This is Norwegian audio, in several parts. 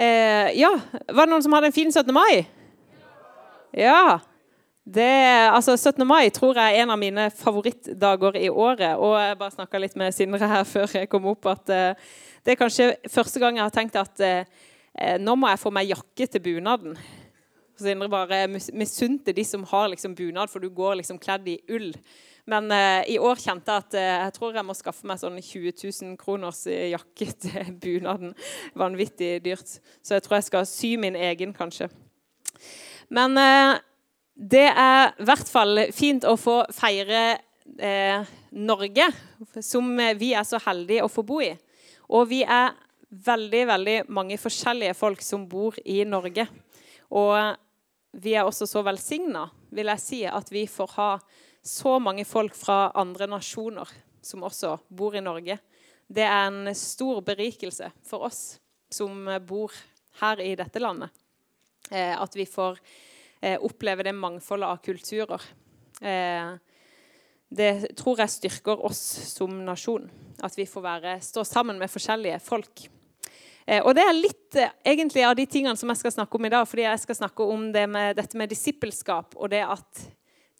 Eh, ja, Var det noen som hadde en fin 17. mai? Ja. Det, altså 17. mai tror jeg er en av mine favorittdager i året. Og jeg bare snakka litt med Sindre her før jeg kom opp, at eh, det er kanskje første gang jeg har tenkt at eh, nå må jeg få meg jakke til bunaden. Sindre bare misunte de som har liksom bunad, for du går liksom kledd i ull. Men eh, i år kjente jeg at eh, jeg tror jeg må skaffe meg sånn 20 000 kroners jakke til bunaden. Vanvittig dyrt. Så jeg tror jeg skal sy min egen, kanskje. Men eh, det er i hvert fall fint å få feire eh, Norge, som vi er så heldige å få bo i. Og vi er veldig, veldig mange forskjellige folk som bor i Norge. Og vi er også så velsigna, vil jeg si, at vi får ha så mange folk fra andre nasjoner som også bor i Norge. Det er en stor berikelse for oss som bor her i dette landet. Eh, at vi får eh, oppleve det mangfoldet av kulturer. Eh, det tror jeg styrker oss som nasjon. At vi får være, stå sammen med forskjellige folk. Og Det er litt egentlig av de tingene som jeg skal snakke om i dag. fordi jeg skal snakke om det med, dette med disippelskap. og det at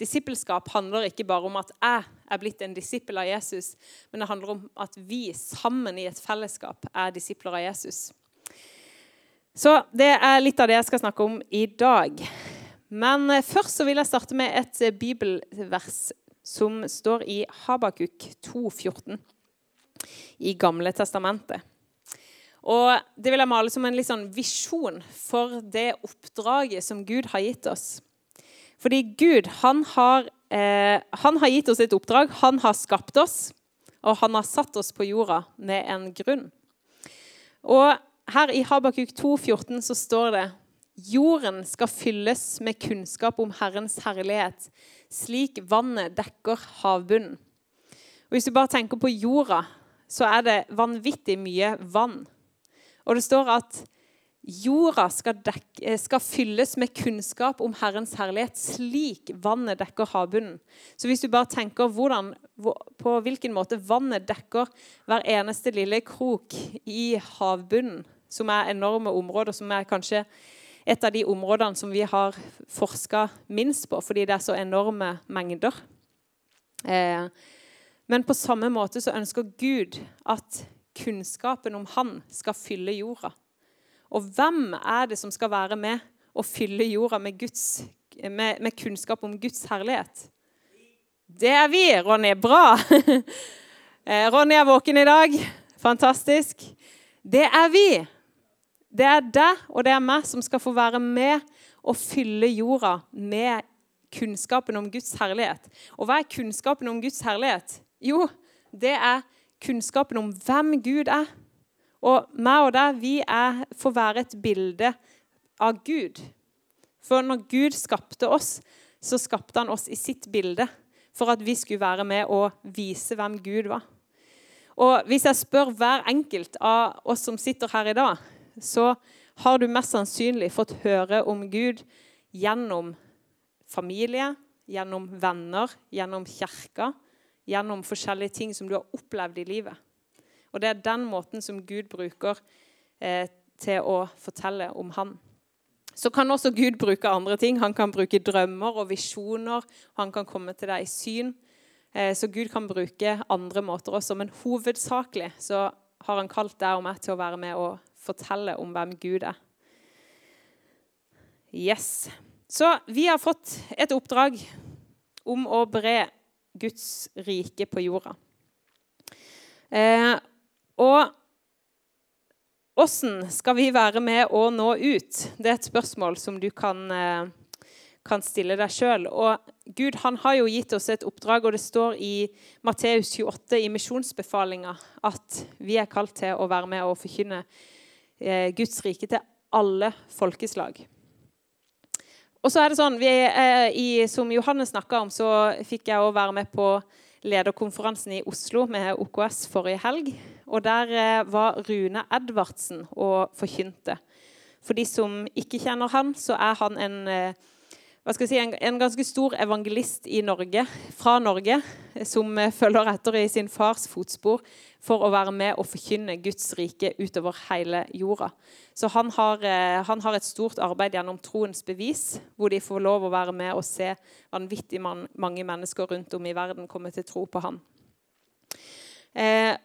Disippelskap handler ikke bare om at jeg er blitt en disippel av Jesus, men det handler om at vi sammen i et fellesskap er disipler av Jesus. Så det er litt av det jeg skal snakke om i dag. Men eh, først så vil jeg starte med et eh, bibelvers som står i Habakuk 2,14 i Gamle testamentet. Og Det vil jeg male som en sånn visjon for det oppdraget som Gud har gitt oss. Fordi Gud han har, eh, han har gitt oss et oppdrag. Han har skapt oss, og han har satt oss på jorda med en grunn. Og her i Habakuk 2,14 så står det Jorden skal fylles med kunnskap om Herrens herlighet, slik vannet dekker havbunnen. Og Hvis du bare tenker på jorda, så er det vanvittig mye vann. Og det står at jorda skal, dekke, skal, fylles med kunnskap om Herrens herlighet, slik vannet dekker havbunnen. Så hvis du bare tenker hvordan, på hvilken måte vannet dekker hver eneste lille krok i havbunnen, som er enorme områder, som er kanskje et av de områdene som vi har forska minst på, fordi det er så enorme mengder. Eh, men på samme måte så ønsker Gud at kunnskapen om Han skal fylle jorda. Og hvem er det som skal være med og fylle jorda med, Guds, med, med kunnskap om Guds herlighet? Det er vi, Ronny. Bra! Eh, Ronny er våken i dag. Fantastisk. Det er vi. Det er deg og det er meg som skal få være med og fylle jorda med kunnskapen om Guds herlighet. Og hva er kunnskapen om Guds herlighet? Jo, det er kunnskapen om hvem Gud er. Og meg og deg, vi er, får være et bilde av Gud. For når Gud skapte oss, så skapte han oss i sitt bilde. For at vi skulle være med og vise hvem Gud var. Og hvis jeg spør hver enkelt av oss som sitter her i dag, så har du mest sannsynlig fått høre om Gud gjennom familie, gjennom venner, gjennom kirka, gjennom forskjellige ting som du har opplevd i livet. Og det er den måten som Gud bruker eh, til å fortelle om Han. Så kan også Gud bruke andre ting. Han kan bruke drømmer og visjoner. Han kan komme til deg i syn. Eh, så Gud kan bruke andre måter også. Men hovedsakelig så har han kalt deg og meg til å være med og fortelle om hvem Gud er. Yes. Så vi har fått et oppdrag om å bre Guds rike på jorda. Eh, åssen skal vi være med å nå ut? Det er et spørsmål som du kan, eh, kan stille deg sjøl. Gud han har jo gitt oss et oppdrag, og det står i Matteus 28 i misjonsbefalinga at vi er kalt til å være med og forkynne Eh, Guds rike til alle folkeslag. Og så er det sånn, vi, eh, i, Som Johannes snakka om, så fikk jeg òg være med på lederkonferansen i Oslo med OKS forrige helg. Og Der eh, var Rune Edvardsen og forkynte. For de som ikke kjenner han, så er han en jeg si, en, en, ganske stor evangelist i Norge, fra Norge, som følger etter i sin fars fotspor for å være med og forkynne Guds rike utover hele jorda. Så han har, eh, han har et stort arbeid gjennom Troens bevis, hvor de får lov å være med og se vanvittig man, mange mennesker rundt om i verden komme til tro på han. Eh,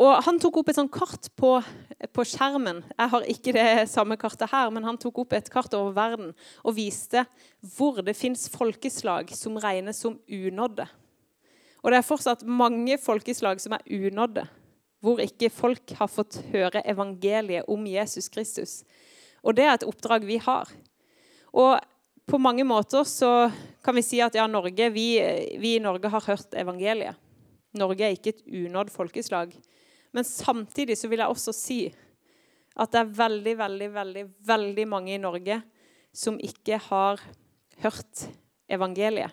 og Han tok opp et sånt kart på, på, skjermen. Jeg har ikke det samme kartet her, men han tok opp et kart over verden og viste hvor det fins folkeslag som regnes som unådde. Og det er fortsatt mange folkeslag som er unådde, hvor ikke folk har fått høre evangeliet om Jesus Kristus. Og det er et oppdrag vi har. Og på mange måter så kan vi si at ja, Norge, vi, vi i Norge har hørt evangeliet. Norge er ikke et unådd folkeslag. Men samtidig så vil jeg også si at det er veldig, veldig, veldig, veldig mange i Norge som ikke har hørt evangeliet.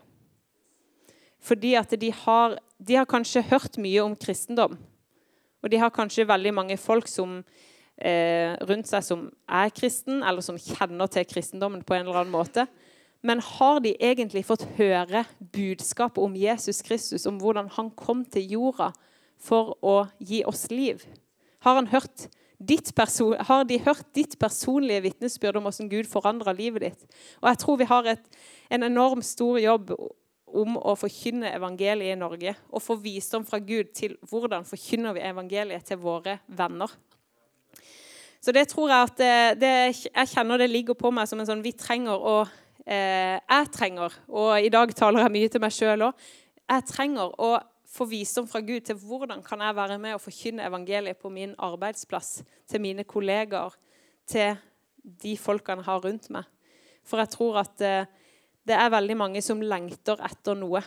Fordi at de har, de har kanskje hørt mye om kristendom. Og de har kanskje veldig mange folk som, eh, rundt seg som er kristen, eller som kjenner til kristendommen på en eller annen måte. Men har de egentlig fått høre budskapet om Jesus Kristus, om hvordan han kom til jorda for å gi oss liv? Har, har de hørt ditt personlige vitnesbyrd om hvordan Gud forandra livet ditt? Og jeg tror vi har et, en enorm stor jobb om å forkynne evangeliet i Norge. Og få visdom fra Gud til hvordan forkynner vi evangeliet til våre venner. Så det tror jeg at det, det, Jeg kjenner det ligger på meg som en sånn Vi trenger å eh, Jeg trenger, og i dag taler jeg mye til meg sjøl òg, jeg trenger å få visdom fra Gud til hvordan kan jeg være med og forkynne evangeliet på min arbeidsplass, til mine kollegaer, til de folkene jeg har rundt meg. For jeg tror at eh, det er veldig mange som lengter etter noe.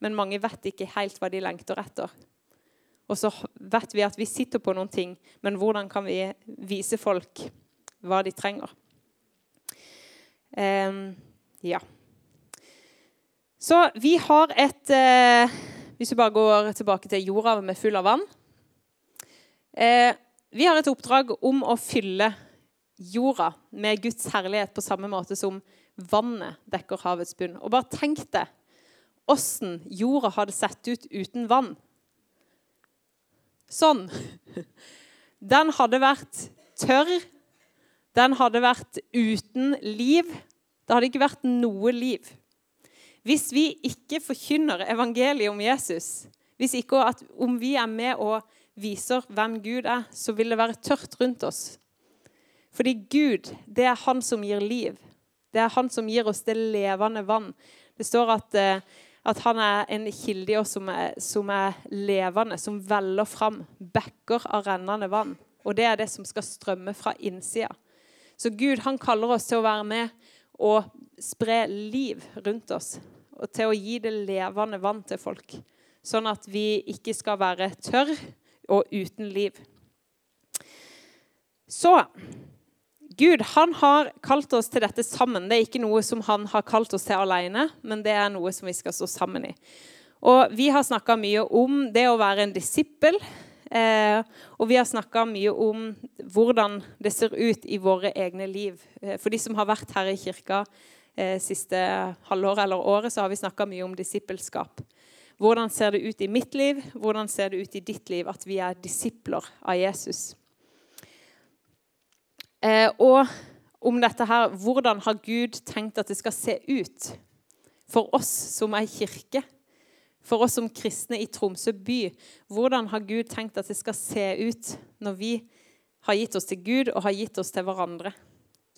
Men mange vet ikke helt hva de lengter etter. Og så vet vi at vi sitter på noen ting, men hvordan kan vi vise folk hva de trenger? Um, ja. Så vi har et uh, hvis vi bare går tilbake til jorda med full av vann. Eh, vi har et oppdrag om å fylle jorda med Guds herlighet på samme måte som vannet dekker havets bunn. Og bare tenk deg åssen jorda hadde sett ut uten vann. Sånn. Den hadde vært tørr. Den hadde vært uten liv. Det hadde ikke vært noe liv. Hvis vi ikke forkynner evangeliet om Jesus, hvis ikke at om vi er med og viser hvem Gud er, så vil det være tørt rundt oss. Fordi Gud, det er Han som gir liv. Det er Han som gir oss det levende vann. Det står at, eh, at han er en kilde i oss som er, som er levende, som veller fram. Bekker av rennende vann. Og det er det som skal strømme fra innsida. Så Gud han kaller oss til å være med og spre liv rundt oss. Og til å gi det levende vann til folk. Sånn at vi ikke skal være tørr og uten liv. Så Gud han har kalt oss til dette sammen. Det er ikke noe som han har kalt oss til alene, men det er noe som vi skal stå sammen i. Og Vi har snakka mye om det å være en disippel. Eh, og vi har snakka mye om hvordan det ser ut i våre egne liv. Eh, for de som har vært her i kirka siste halvåret eller året, så har vi snakka mye om disippelskap. Hvordan ser det ut i mitt liv? Hvordan ser det ut i ditt liv at vi er disipler av Jesus? Eh, og om dette her, hvordan har Gud tenkt at det skal se ut for oss som er kirke? For oss som kristne i Tromsø by, hvordan har Gud tenkt at det skal se ut når vi har gitt oss til Gud og har gitt oss til hverandre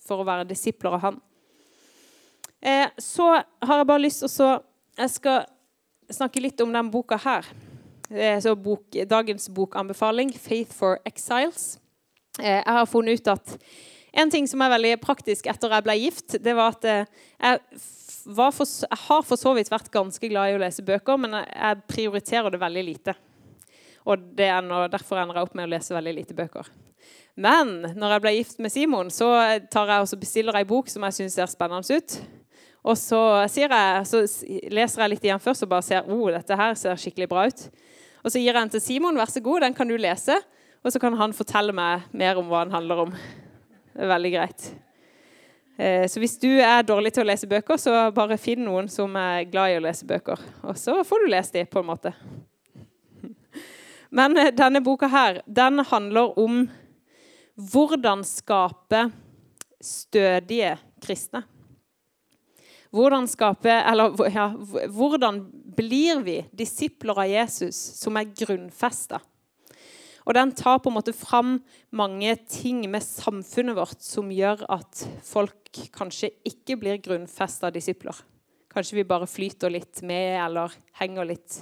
for å være disipler av Han? Eh, så har jeg bare lyst til å Jeg skal snakke litt om den boka her. Bok, dagens bokanbefaling, 'Faith for Exiles'. Eh, jeg har funnet ut at en ting som er veldig praktisk etter jeg ble gift, det var at eh, jeg for, jeg har for så vidt vært ganske glad i å lese bøker, men jeg prioriterer det veldig lite. Og det er noe, Derfor ender jeg opp med å lese veldig lite bøker. Men når jeg ble gift med Simon, så jeg også, bestiller jeg en bok som jeg syns ser spennende ut. Og så, jeg, så, leser jeg litt igjen først og bare ser oh, dette her ser skikkelig bra ut. Og så gir jeg den til Simon. Vær så god, den kan du lese. Og så kan han fortelle meg mer om hva den handler om. Det er veldig greit. Eh, så hvis du er dårlig til å lese bøker, så bare finn noen som er glad i å lese bøker. Og så får du lese dem, på en måte. Men eh, denne boka her, den handler om hvordan skape stødige kristne. Hvordan skape Eller ja, hvordan blir vi disipler av Jesus som er grunnfesta? Og den tar på en måte fram mange ting med samfunnet vårt som gjør at folk kanskje ikke blir grunnfesta disipler. Kanskje vi bare flyter litt med eller henger litt,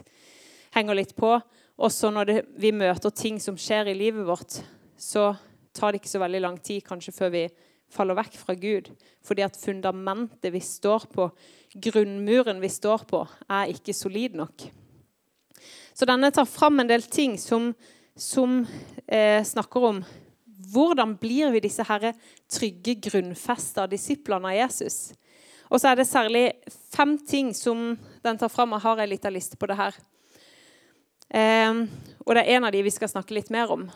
henger litt på. Også når det, vi møter ting som skjer i livet vårt, så tar det ikke så veldig lang tid kanskje før vi faller vekk fra Gud. Fordi at fundamentet vi står på, grunnmuren vi står på, er ikke solid nok. Så denne tar fram en del ting som som eh, snakker om hvordan blir vi disse her trygge, grunnfesta disiplene av Jesus. Og så er det særlig fem ting som den tar fram. Jeg har en liten liste på det her. Eh, og det er en av de vi skal snakke litt mer om.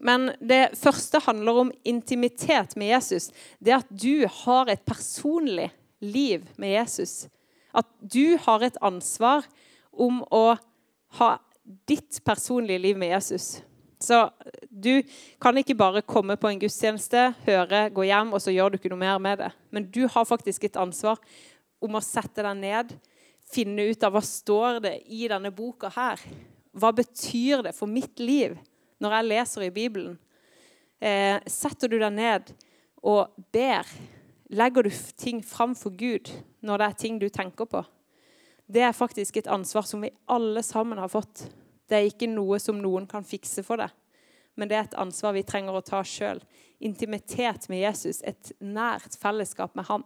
Men det første handler om intimitet med Jesus. Det at du har et personlig liv med Jesus. At du har et ansvar om å ha ditt personlige liv med Jesus. Så du kan ikke bare komme på en gudstjeneste, høre, gå hjem, og så gjør du ikke noe mer med det. Men du har faktisk et ansvar om å sette deg ned, finne ut av hva står det i denne boka her. Hva betyr det for mitt liv når jeg leser i Bibelen? Eh, setter du deg ned og ber? Legger du ting fram for Gud når det er ting du tenker på? Det er faktisk et ansvar som vi alle sammen har fått. Det er ikke noe som noen kan fikse for deg, men det er et ansvar vi trenger å ta sjøl. Intimitet med Jesus, et nært fellesskap med ham.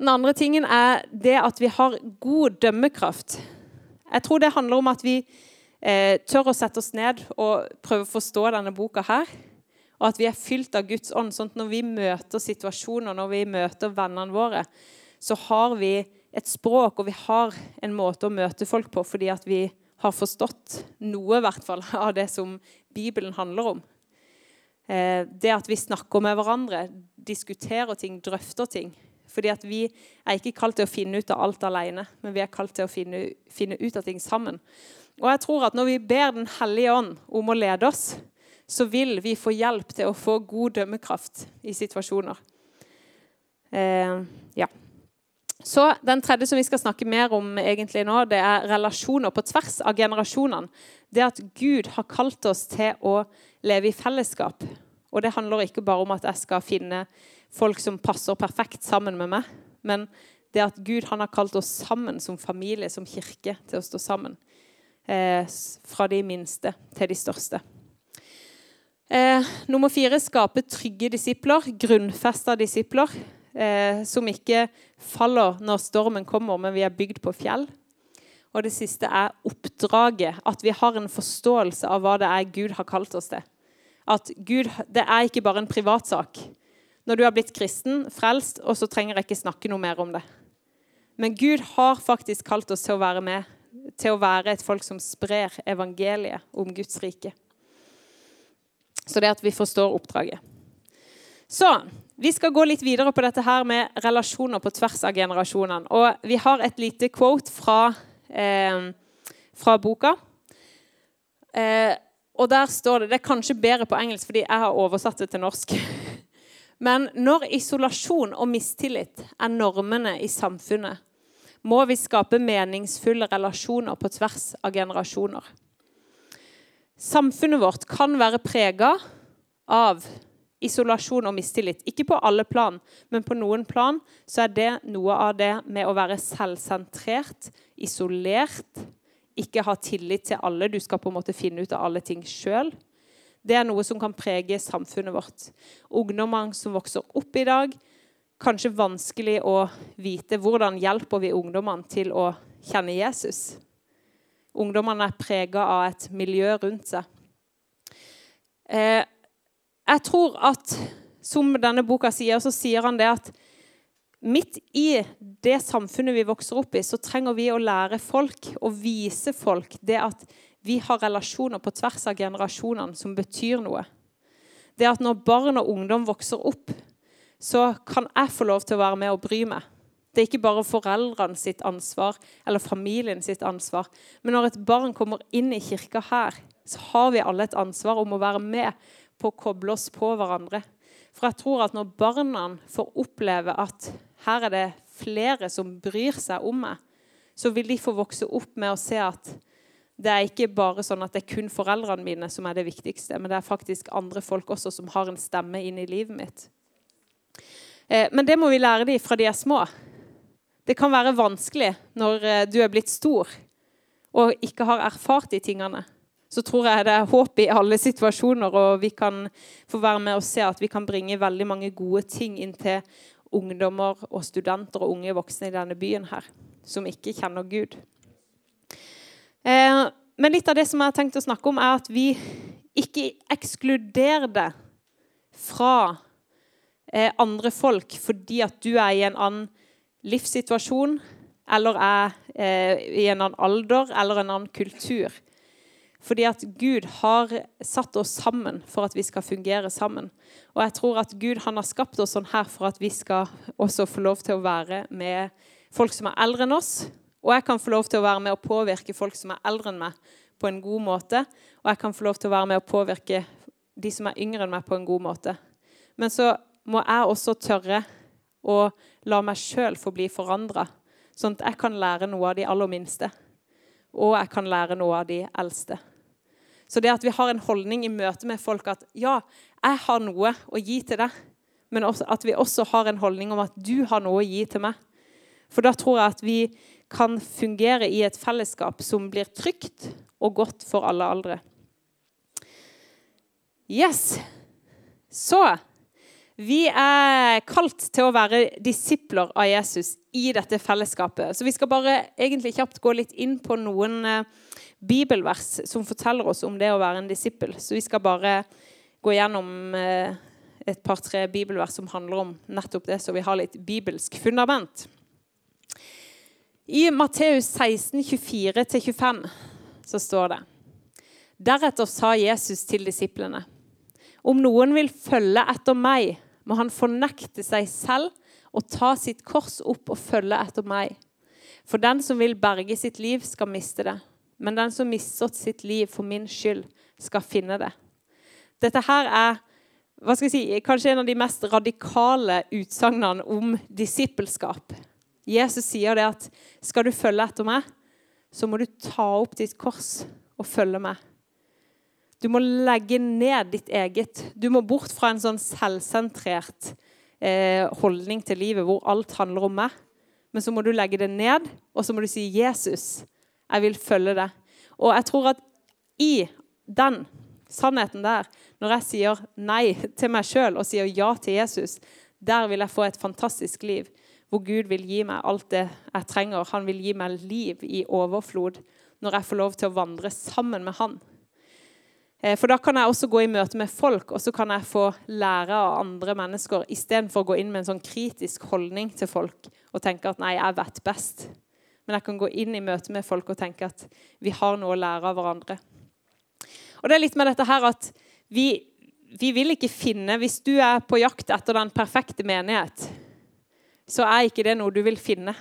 Den andre tingen er det at vi har god dømmekraft. Jeg tror det handler om at vi eh, tør å sette oss ned og prøve å forstå denne boka her. Og at vi er fylt av Guds ånd. sånn at Når vi møter situasjoner, når vi møter vennene våre, så har vi et språk og vi har en måte å møte folk på fordi at vi har forstått noe i hvert fall, av det som Bibelen handler om. Eh, det at vi snakker med hverandre, diskuterer ting, drøfter ting. Fordi at Vi er ikke kalt til å finne ut av alt alene, men vi er kalt til å finne, finne ut av ting sammen. Og jeg tror at Når vi ber Den hellige ånd om å lede oss, så vil vi få hjelp til å få god dømmekraft i situasjoner. Eh, ja. Så Den tredje som vi skal snakke mer om egentlig nå, det er relasjoner på tvers av generasjonene. Det at Gud har kalt oss til å leve i fellesskap. Og Det handler ikke bare om at jeg skal finne folk som passer perfekt sammen med meg, men det at Gud har kalt oss sammen som familie, som kirke, til å stå sammen. Eh, fra de minste til de største. Eh, nummer fire skape trygge disipler, grunnfesta disipler eh, som ikke faller når stormen kommer, men vi er bygd på fjell. Og det siste er oppdraget. At vi har en forståelse av hva det er Gud har kalt oss til. At Gud, Det er ikke bare en privatsak. Når du har blitt kristen, frelst, og så trenger jeg ikke snakke noe mer om det. Men Gud har faktisk kalt oss til å være med, til å være et folk som sprer evangeliet om Guds rike. Så det at vi forstår oppdraget. Så vi skal gå litt videre på dette her med relasjoner på tvers av generasjonene. Og vi har et lite quote fra, eh, fra boka. Eh, og der står det Det er kanskje bedre på engelsk fordi jeg har oversatt det til norsk. Men når isolasjon og mistillit er normene i samfunnet, må vi skape meningsfulle relasjoner på tvers av generasjoner. Samfunnet vårt kan være prega av isolasjon og mistillit. Ikke på alle plan, men på noen plan så er det noe av det med å være selvsentrert, isolert, ikke ha tillit til alle. Du skal på en måte finne ut av alle ting sjøl. Det er noe som kan prege samfunnet vårt. Ungdommer som vokser opp i dag, kanskje vanskelig å vite hvordan hjelper vi ungdommene til å kjenne Jesus. Ungdommene er prega av et miljø rundt seg. Eh, jeg tror at, som denne boka sier, så sier han det at midt i det samfunnet vi vokser opp i, så trenger vi å lære folk og vise folk det at vi har relasjoner på tvers av generasjonene som betyr noe. Det at når barn og ungdom vokser opp, så kan jeg få lov til å være med og bry meg. Det er ikke bare foreldrene sitt ansvar eller familien sitt ansvar. Men når et barn kommer inn i kirka her, så har vi alle et ansvar om å være med på å koble oss på hverandre. For jeg tror at når barna får oppleve at her er det flere som bryr seg om meg, så vil de få vokse opp med å se at det er ikke bare sånn at det er kun foreldrene mine som er det viktigste, men det er faktisk andre folk også som har en stemme inn i livet mitt. Eh, men det må vi lære dem fra de er små. Det kan være vanskelig når eh, du er blitt stor og ikke har erfart de tingene. Så tror jeg det er håp i alle situasjoner, og vi kan få være med og se at vi kan bringe veldig mange gode ting inn til ungdommer og studenter og unge voksne i denne byen her, som ikke kjenner Gud. Eh, men litt av det som jeg har tenkt å snakke om, er at vi ikke ekskluderer det fra eh, andre folk fordi at du er i en annen livssituasjon eller er eh, i en annen alder eller en annen kultur. Fordi at Gud har satt oss sammen for at vi skal fungere sammen. Og jeg tror at Gud han har skapt oss sånn her for at vi skal også få lov til å være med folk som er eldre enn oss, og jeg kan få lov til å være med å påvirke folk som er eldre enn meg, på en god måte. Og jeg kan få lov til å være med å påvirke de som er yngre enn meg, på en god måte. Men så må jeg også tørre å la meg sjøl få bli forandra, sånn at jeg kan lære noe av de aller minste. Og jeg kan lære noe av de eldste. Så det at vi har en holdning i møte med folk at ja, jeg har noe å gi til deg, men at vi også har en holdning om at du har noe å gi til meg. For da tror jeg at vi kan fungere i et fellesskap som blir trygt og godt for alle aldre. Yes. Så vi er kalt til å være disipler av Jesus i dette fellesskapet. Så vi skal bare egentlig kjapt gå litt inn på noen eh, bibelvers som forteller oss om det å være en disippel. Så vi skal bare gå gjennom eh, et par-tre bibelvers som handler om nettopp det, så vi har litt bibelsk fundament. I Matteus 16, 24-25 så står det Deretter sa Jesus til disiplene.: Om noen vil følge etter meg, må han fornekte seg selv og ta sitt kors opp og følge etter meg. For den som vil berge sitt liv, skal miste det. Men den som mister sitt liv for min skyld, skal finne det. Dette her er si, kanskje en av de mest radikale utsagnene om disippelskap. Jesus sier det at skal du følge etter meg, så må du ta opp ditt kors og følge meg. Du må legge ned ditt eget. Du må bort fra en sånn selvsentrert eh, holdning til livet hvor alt handler om meg. Men så må du legge det ned, og så må du si 'Jesus, jeg vil følge deg'. Og jeg tror at i den sannheten der, når jeg sier nei til meg sjøl og sier ja til Jesus, der vil jeg få et fantastisk liv hvor Gud vil gi meg alt det jeg trenger. Han vil gi meg liv i overflod når jeg får lov til å vandre sammen med Han. Eh, for da kan jeg også gå i møte med folk og så kan jeg få lære av andre mennesker istedenfor å gå inn med en sånn kritisk holdning til folk og tenke at nei, jeg vet best. Men jeg kan gå inn i møte med folk og tenke at vi har noe å lære av hverandre. Og det er litt med dette her at vi, vi vil ikke finne Hvis du er på jakt etter den perfekte menighet, så er ikke det noe du vil finne.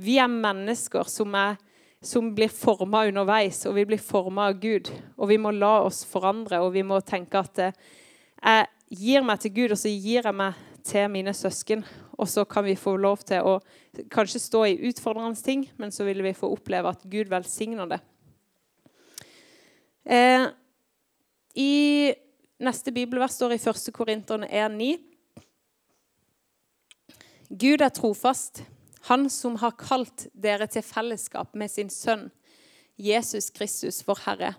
Vi er mennesker som, er, som blir forma underveis, og vi blir forma av Gud. Og vi må la oss forandre, og vi må tenke at eh, jeg gir meg til Gud, og så gir jeg meg til mine søsken. Og så kan vi få lov til å kanskje stå i utfordrende ting, men så vil vi få oppleve at Gud velsigner det. Eh, I neste bibelvers står i 1. Korinterne 1,9. Gud er trofast, han som har kalt dere til fellesskap med sin sønn, Jesus Kristus, vår Herre.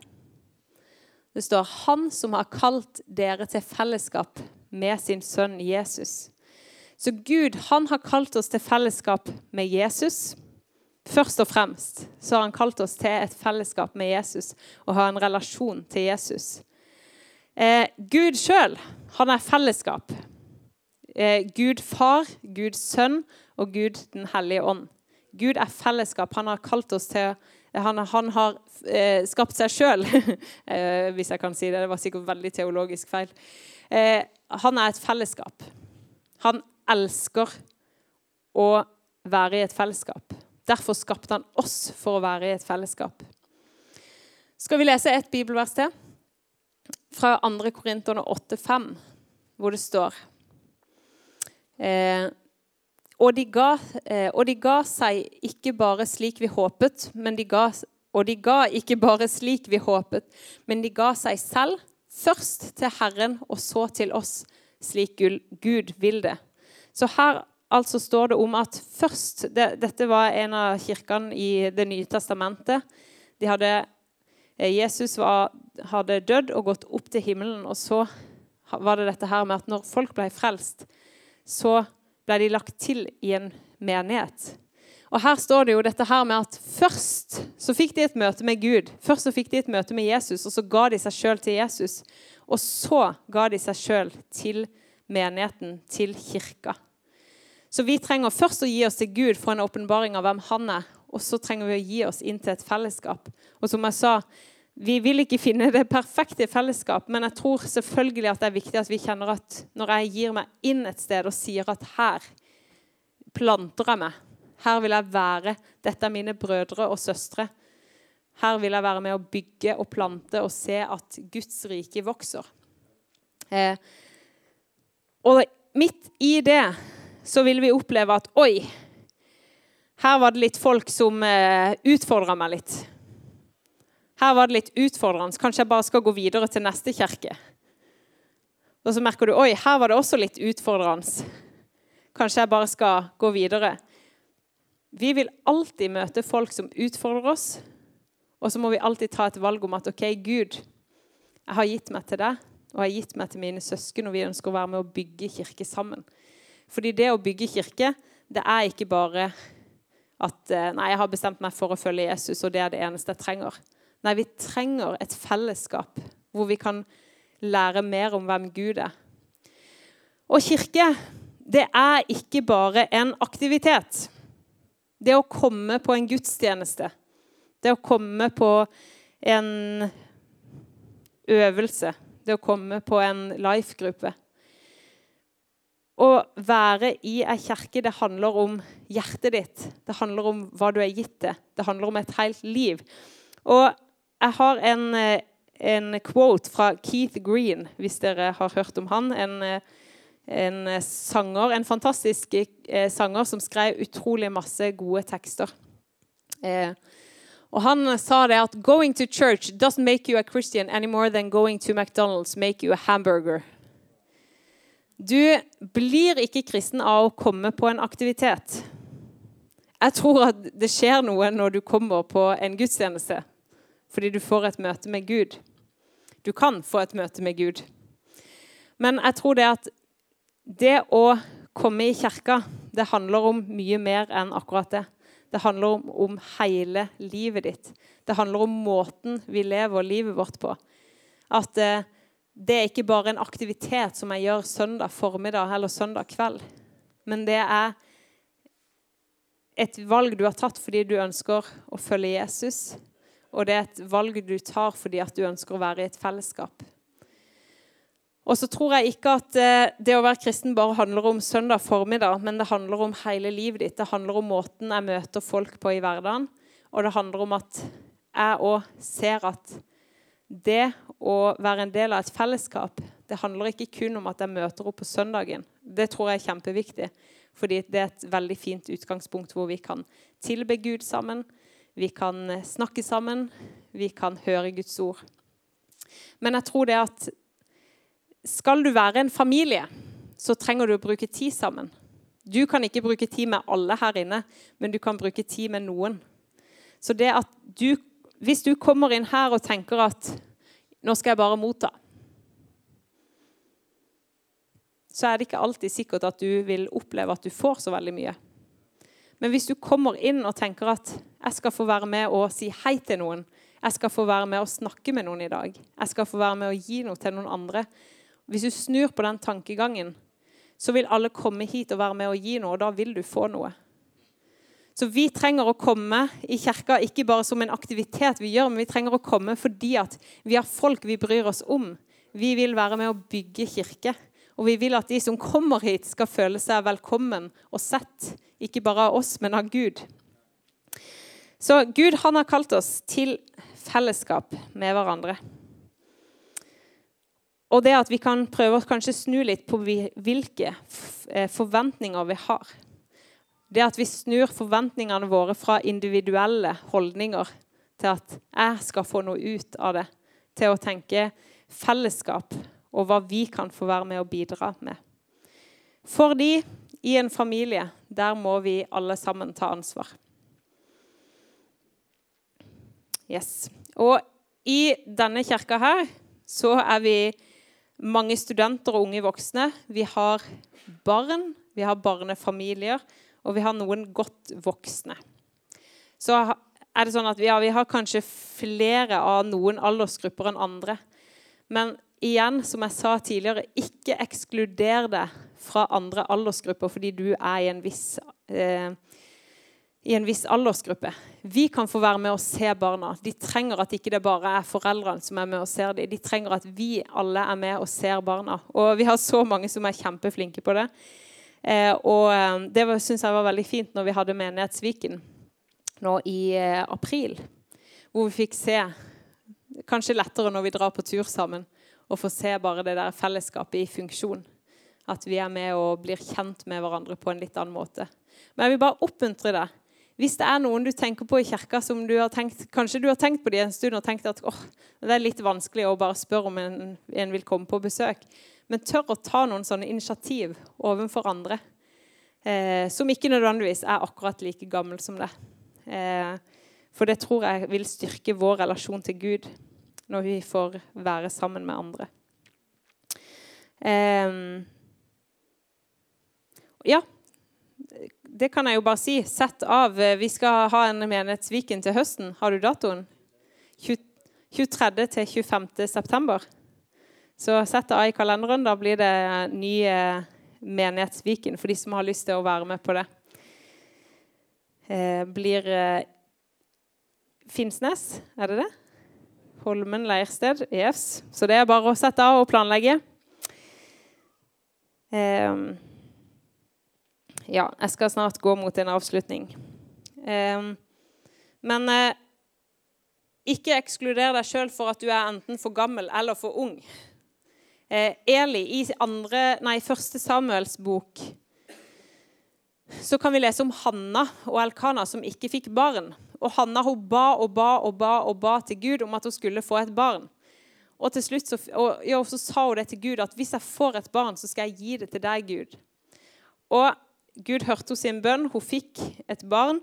Det står 'Han som har kalt dere til fellesskap med sin sønn Jesus'. Så Gud han har kalt oss til fellesskap med Jesus. Først og fremst så har han kalt oss til et fellesskap med Jesus og ha en relasjon til Jesus. Eh, Gud sjøl, han er fellesskap eh, Gud far, Gud sønn og Gud den hellige ånd. Gud er fellesskap. Han har kalt oss til Han, han har eh, skapt seg sjøl, eh, hvis jeg kan si det. Det var sikkert veldig teologisk feil. Eh, han er et fellesskap. Han elsker å være i et fellesskap. Derfor skapte han oss for å være i et fellesskap. Skal vi lese et bibelvers til? Fra 2. Korinterne 8,5, hvor det står eh, og, de ga, eh, og de ga seg ikke bare slik vi håpet, men de ga, og de ga ikke bare slik vi håpet, men de ga seg selv først til Herren og så til oss, slik Gud vil det. Så her altså står det om at først det, Dette var en av kirkene i Det nye testamentet. De hadde, eh, Jesus var, hadde dødd og gått opp til himmelen. Og så var det dette her med at når folk ble frelst, så ble de lagt til i en menighet. Og Her står det jo dette her med at først så fikk de et møte med Gud. Først så fikk de et møte med Jesus, og så ga de seg sjøl til Jesus. Og så ga de seg sjøl til menigheten, til kirka. Så vi trenger først å gi oss til Gud for en åpenbaring av hvem han er. Og så trenger vi å gi oss inn til et fellesskap. Og som jeg sa, vi vil ikke finne det perfekte fellesskap, men jeg tror selvfølgelig at det er viktig at vi kjenner at når jeg gir meg inn et sted og sier at her planter jeg meg, her vil jeg være, dette er mine brødre og søstre, her vil jeg være med å bygge og plante og se at Guds rike vokser. Eh, og midt i det så vil vi oppleve at Oi, her var det litt folk som eh, utfordra meg litt. Her var det litt utfordrende. Kanskje jeg bare skal gå videre til neste kirke. Og så merker du oi, her var det også litt utfordrende. Kanskje jeg bare skal gå videre. Vi vil alltid møte folk som utfordrer oss. Og så må vi alltid ta et valg om at OK, Gud, jeg har gitt meg til deg, og jeg har gitt meg til mine søsken, og vi ønsker å være med å bygge kirke sammen. Fordi det å bygge kirke, det er ikke bare at eh, Nei, jeg har bestemt meg for å følge Jesus, og det er det eneste jeg trenger. Nei, vi trenger et fellesskap hvor vi kan lære mer om hvem Gud er. Og kirke, det er ikke bare en aktivitet. Det å komme på en gudstjeneste, det å komme på en øvelse, det å komme på en life-gruppe å være i ei kirke, det handler om hjertet ditt. Det handler om hva du er gitt til. Det handler om et helt liv. Og jeg har en, eh, en quote fra Keith Green, hvis dere har hørt om han. En, eh, en sanger, en fantastisk eh, sanger som skrev utrolig masse gode tekster. Eh, og Han sa det at 'going to church doesn't make you a Christian any more than going to McDonald's make you a hamburger'. Du blir ikke kristen av å komme på en aktivitet. Jeg tror at det skjer noe når du kommer på en gudstjeneste, fordi du får et møte med Gud. Du kan få et møte med Gud. Men jeg tror det at det å komme i kirka, det handler om mye mer enn akkurat det. Det handler om, om hele livet ditt. Det handler om måten vi lever livet vårt på. At eh, det er ikke bare en aktivitet som jeg gjør søndag formiddag eller søndag kveld. Men det er et valg du har tatt fordi du ønsker å følge Jesus. Og det er et valg du tar fordi at du ønsker å være i et fellesskap. Og så tror jeg ikke at eh, det å være kristen bare handler om søndag formiddag, men det handler om hele livet ditt. Det handler om måten jeg møter folk på i hverdagen. Og det handler om at jeg òg ser at det å være en del av et fellesskap det handler ikke kun om at jeg møter opp på søndagen. Det tror jeg er kjempeviktig. Fordi det er et veldig fint utgangspunkt hvor vi kan tilbe Gud sammen. Vi kan snakke sammen. Vi kan høre Guds ord. Men jeg tror det at skal du være en familie, så trenger du å bruke tid sammen. Du kan ikke bruke tid med alle her inne, men du kan bruke tid med noen. Så det at du hvis du kommer inn her og tenker at nå skal jeg bare motta, så er det ikke alltid sikkert at du vil oppleve at du får så veldig mye. Men hvis du kommer inn og tenker at jeg skal få være med og si hei til noen, jeg skal få være med og snakke med noen i dag, jeg skal få være med og gi noe til noen andre Hvis du snur på den tankegangen, så vil alle komme hit og være med og gi noe, og da vil du få noe. Så vi trenger å komme i kirka ikke bare som en aktivitet vi gjør, men vi trenger å komme fordi at vi har folk vi bryr oss om. Vi vil være med å bygge kirke. Og vi vil at de som kommer hit, skal føle seg velkommen og sett, ikke bare av oss, men av Gud. Så Gud han har kalt oss til fellesskap med hverandre. Og det at vi kan prøve å snu litt på hvilke eh, forventninger vi har. Det at vi snur forventningene våre fra individuelle holdninger til at 'jeg skal få noe ut av det', til å tenke fellesskap og hva vi kan få være med og bidra med. Fordi i en familie, der må vi alle sammen ta ansvar. Yes. Og i denne kirka her så er vi mange studenter og unge voksne. Vi har barn, vi har barnefamilier, og vi har noen godt voksne. Så er det sånn at vi har, vi har kanskje flere av noen aldersgrupper enn andre. Men igjen, som jeg sa tidligere, ikke ekskluder det fra andre aldersgrupper fordi du er i en viss eh, i en viss aldersgruppe. Vi kan få være med og se barna. De trenger at ikke det bare er foreldrene som er med og ser dem. De trenger at vi alle er med og ser barna. Og vi har så mange som er kjempeflinke på det. Eh, og eh, det syns jeg var veldig fint når vi hadde Menighetsviken nå i eh, april. Hvor vi fikk se Kanskje lettere når vi drar på tur sammen, å få se bare det der fellesskapet i funksjon. At vi er med og blir kjent med hverandre på en litt annen måte. Men jeg vil bare oppmuntre deg hvis det er noen du tenker på i kirka som du har tenkt, kanskje du har tenkt på det en stund og tenkt at det er litt vanskelig å bare spørre om en, en, vil komme på besøk, men tør å ta noen sånne initiativ overfor andre eh, som ikke nødvendigvis er akkurat like gammel som deg. Eh, for det tror jeg vil styrke vår relasjon til Gud når vi får være sammen med andre. Eh, ja, det kan jeg jo bare si. Sett av. Vi skal ha en Menighetsviken til høsten. Har du datoen? 23. til 25. september. Så sett det av i kalenderen. Da blir det ny eh, Menighetsviken for de som har lyst til å være med på det. Eh, blir eh, Finnsnes, er det det? Holmen leirsted. Yes. Så det er bare å sette av og planlegge. Eh, ja, jeg skal snart gå mot en avslutning. Um, men uh, ikke ekskluder deg sjøl for at du er enten for gammel eller for ung. Uh, Eli i andre, nei, første Samuels bok så kan vi lese om Hanna og Elkana som ikke fikk barn. Og Hanna hun ba og ba og ba og ba til Gud om at hun skulle få et barn. Og til slutt så, og, ja, så sa hun det til Gud at hvis jeg får et barn, så skal jeg gi det til deg, Gud. Og Gud hørte sin bønn, hun fikk et barn.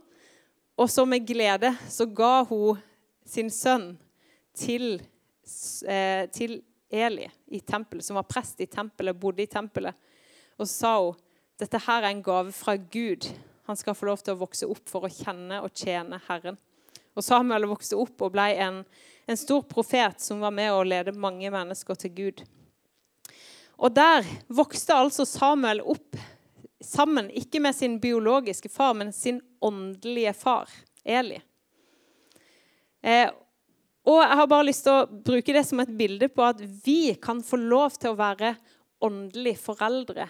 Og så med glede så ga hun sin sønn til, eh, til Eli i tempelet, som var prest i tempelet, bodde i tempelet. Og så sa hun dette her er en gave fra Gud. Han skal få lov til å vokse opp for å kjenne og tjene Herren. Og Samuel vokste opp og ble en, en stor profet som var med å lede mange mennesker til Gud. Og der vokste altså Samuel opp sammen, ikke med sin biologiske far, men sin åndelige far, Eli. Eh, og jeg har bare lyst til å bruke det som et bilde på at vi kan få lov til å være åndelige foreldre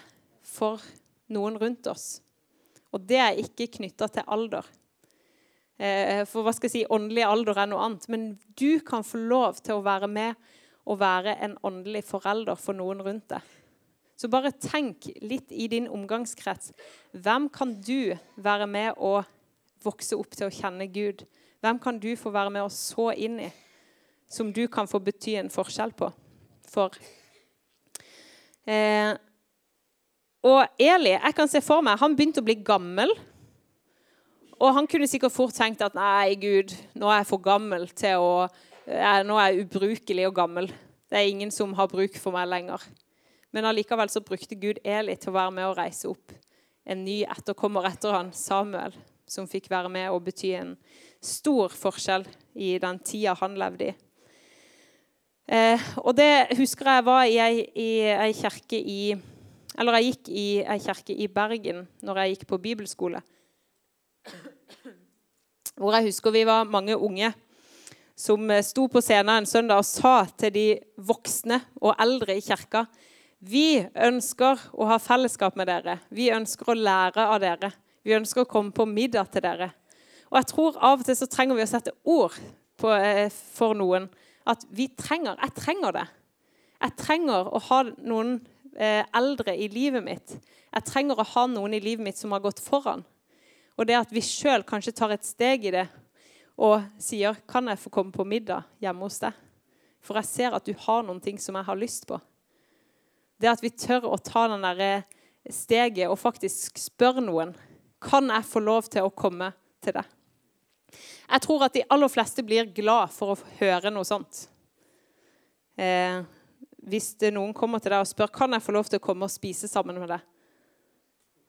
for noen rundt oss. Og det er ikke knytta til alder. Eh, for hva skal jeg si, åndelig alder er noe annet. Men du kan få lov til å være med og være en åndelig forelder for noen rundt deg. Så bare tenk litt i din omgangskrets. Hvem kan du være med å vokse opp til å kjenne Gud? Hvem kan du få være med å så inn i, som du kan få bety en forskjell på? For eh, Og Eli, jeg kan se for meg, han begynte å bli gammel. Og han kunne sikkert fort tenkt at nei, Gud, nå er jeg for gammel til å Nå er jeg ubrukelig og gammel. Det er ingen som har bruk for meg lenger. Men allikevel så brukte Gud Eli til å være med og reise opp en ny etterkommer etter han, Samuel, som fikk være med og bety en stor forskjell i den tida han levde i. Eh, og det husker jeg var i ei, i ei kirke i Eller jeg gikk i ei kirke i Bergen når jeg gikk på bibelskole. Hvor jeg husker vi var mange unge som sto på scenen en søndag og sa til de voksne og eldre i kirka Vi ønsker å ha fellesskap med dere. Vi ønsker å lære av dere. Vi ønsker å komme på middag til dere. Og jeg tror av og til så trenger vi å sette ord på, eh, for noen. At vi trenger Jeg trenger det. Jeg trenger å ha noen eh, eldre i livet mitt. Jeg trenger å ha noen i livet mitt som har gått foran. Og det at vi sjøl kanskje tar et steg i det og sier 'Kan jeg få komme på middag hjemme hos deg?' For jeg ser at du har noen ting som jeg har lyst på. Det at vi tør å ta den der steget og faktisk spørre noen 'Kan jeg få lov til å komme til deg?' Jeg tror at de aller fleste blir glad for å høre noe sånt. Eh, hvis noen kommer til deg og spør kan jeg få lov til å komme og spise sammen med deg,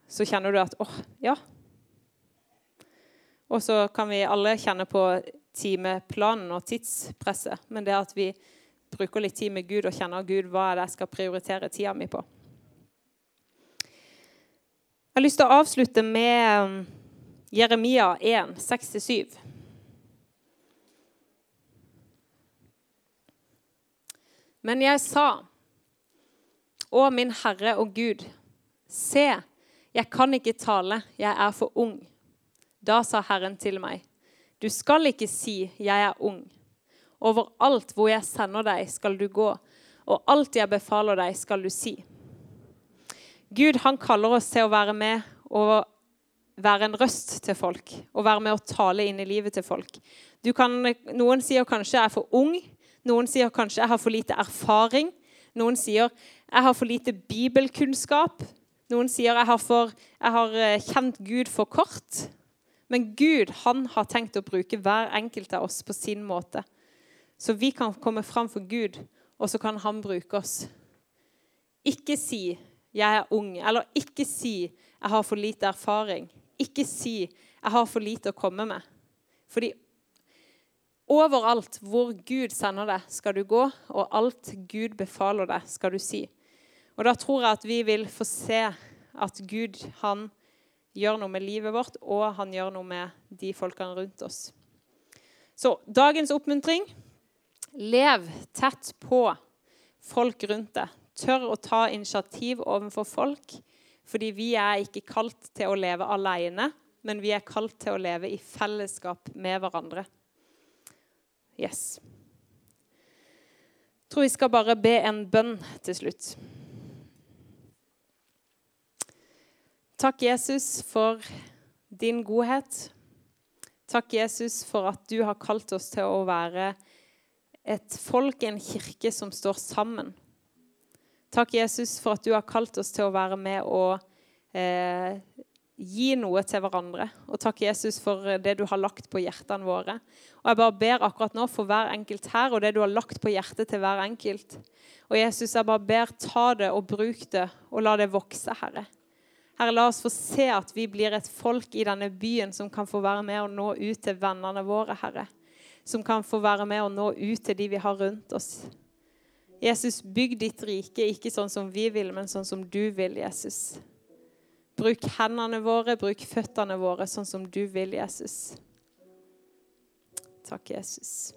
så kjenner du at åh, ja, og så kan vi alle kjenne på timeplanen og tidspresset. Men det at vi bruker litt tid med Gud og kjenner Gud, hva er det jeg skal prioritere tida mi på? Jeg har lyst til å avslutte med um, Jeremia 1, 6-7. Men jeg sa, Å min Herre og Gud, se, jeg kan ikke tale, jeg er for ung. Da sa Herren til meg, du skal ikke si 'jeg er ung'. Overalt hvor jeg sender deg, skal du gå, og alt jeg befaler deg, skal du si. Gud han kaller oss til å være med og være en røst til folk. Og være med og tale inn i livet til folk. Kan, noen sier kanskje 'jeg er for ung'. Noen sier kanskje 'jeg har for lite erfaring'. Noen sier 'jeg har for lite bibelkunnskap'. Noen sier 'jeg har, for, jeg har eh, kjent Gud for kort'. Men Gud han har tenkt å bruke hver enkelt av oss på sin måte. Så vi kan komme fram for Gud, og så kan han bruke oss. Ikke si 'jeg er ung', eller ikke si 'jeg har for lite erfaring'. Ikke si 'jeg har for lite å komme med'. Fordi overalt hvor Gud sender deg, skal du gå, og alt Gud befaler deg, skal du si. Og da tror jeg at vi vil få se at Gud, han gjør noe med livet vårt, og han gjør noe med de folkene rundt oss. Så dagens oppmuntring lev tett på folk rundt deg. Tør å ta initiativ overfor folk, fordi vi er ikke kalt til å leve alene, men vi er kalt til å leve i fellesskap med hverandre. Yes. Jeg tror vi skal bare be en bønn til slutt. Takk, Jesus, for din godhet. Takk, Jesus, for at du har kalt oss til å være et folk, en kirke, som står sammen. Takk, Jesus, for at du har kalt oss til å være med og eh, gi noe til hverandre. Og takk, Jesus, for det du har lagt på hjertene våre. Og Jeg bare ber akkurat nå for hver enkelt her og det du har lagt på hjertet til hver enkelt. Og Jesus, jeg bare ber, ta det og bruk det, og la det vokse, Herre. Herre, la oss få se at vi blir et folk i denne byen som kan få være med og nå ut til vennene våre, Herre. Som kan få være med og nå ut til de vi har rundt oss. Jesus, bygg ditt rike, ikke sånn som vi vil, men sånn som du vil, Jesus. Bruk hendene våre, bruk føttene våre sånn som du vil, Jesus. Takk, Jesus.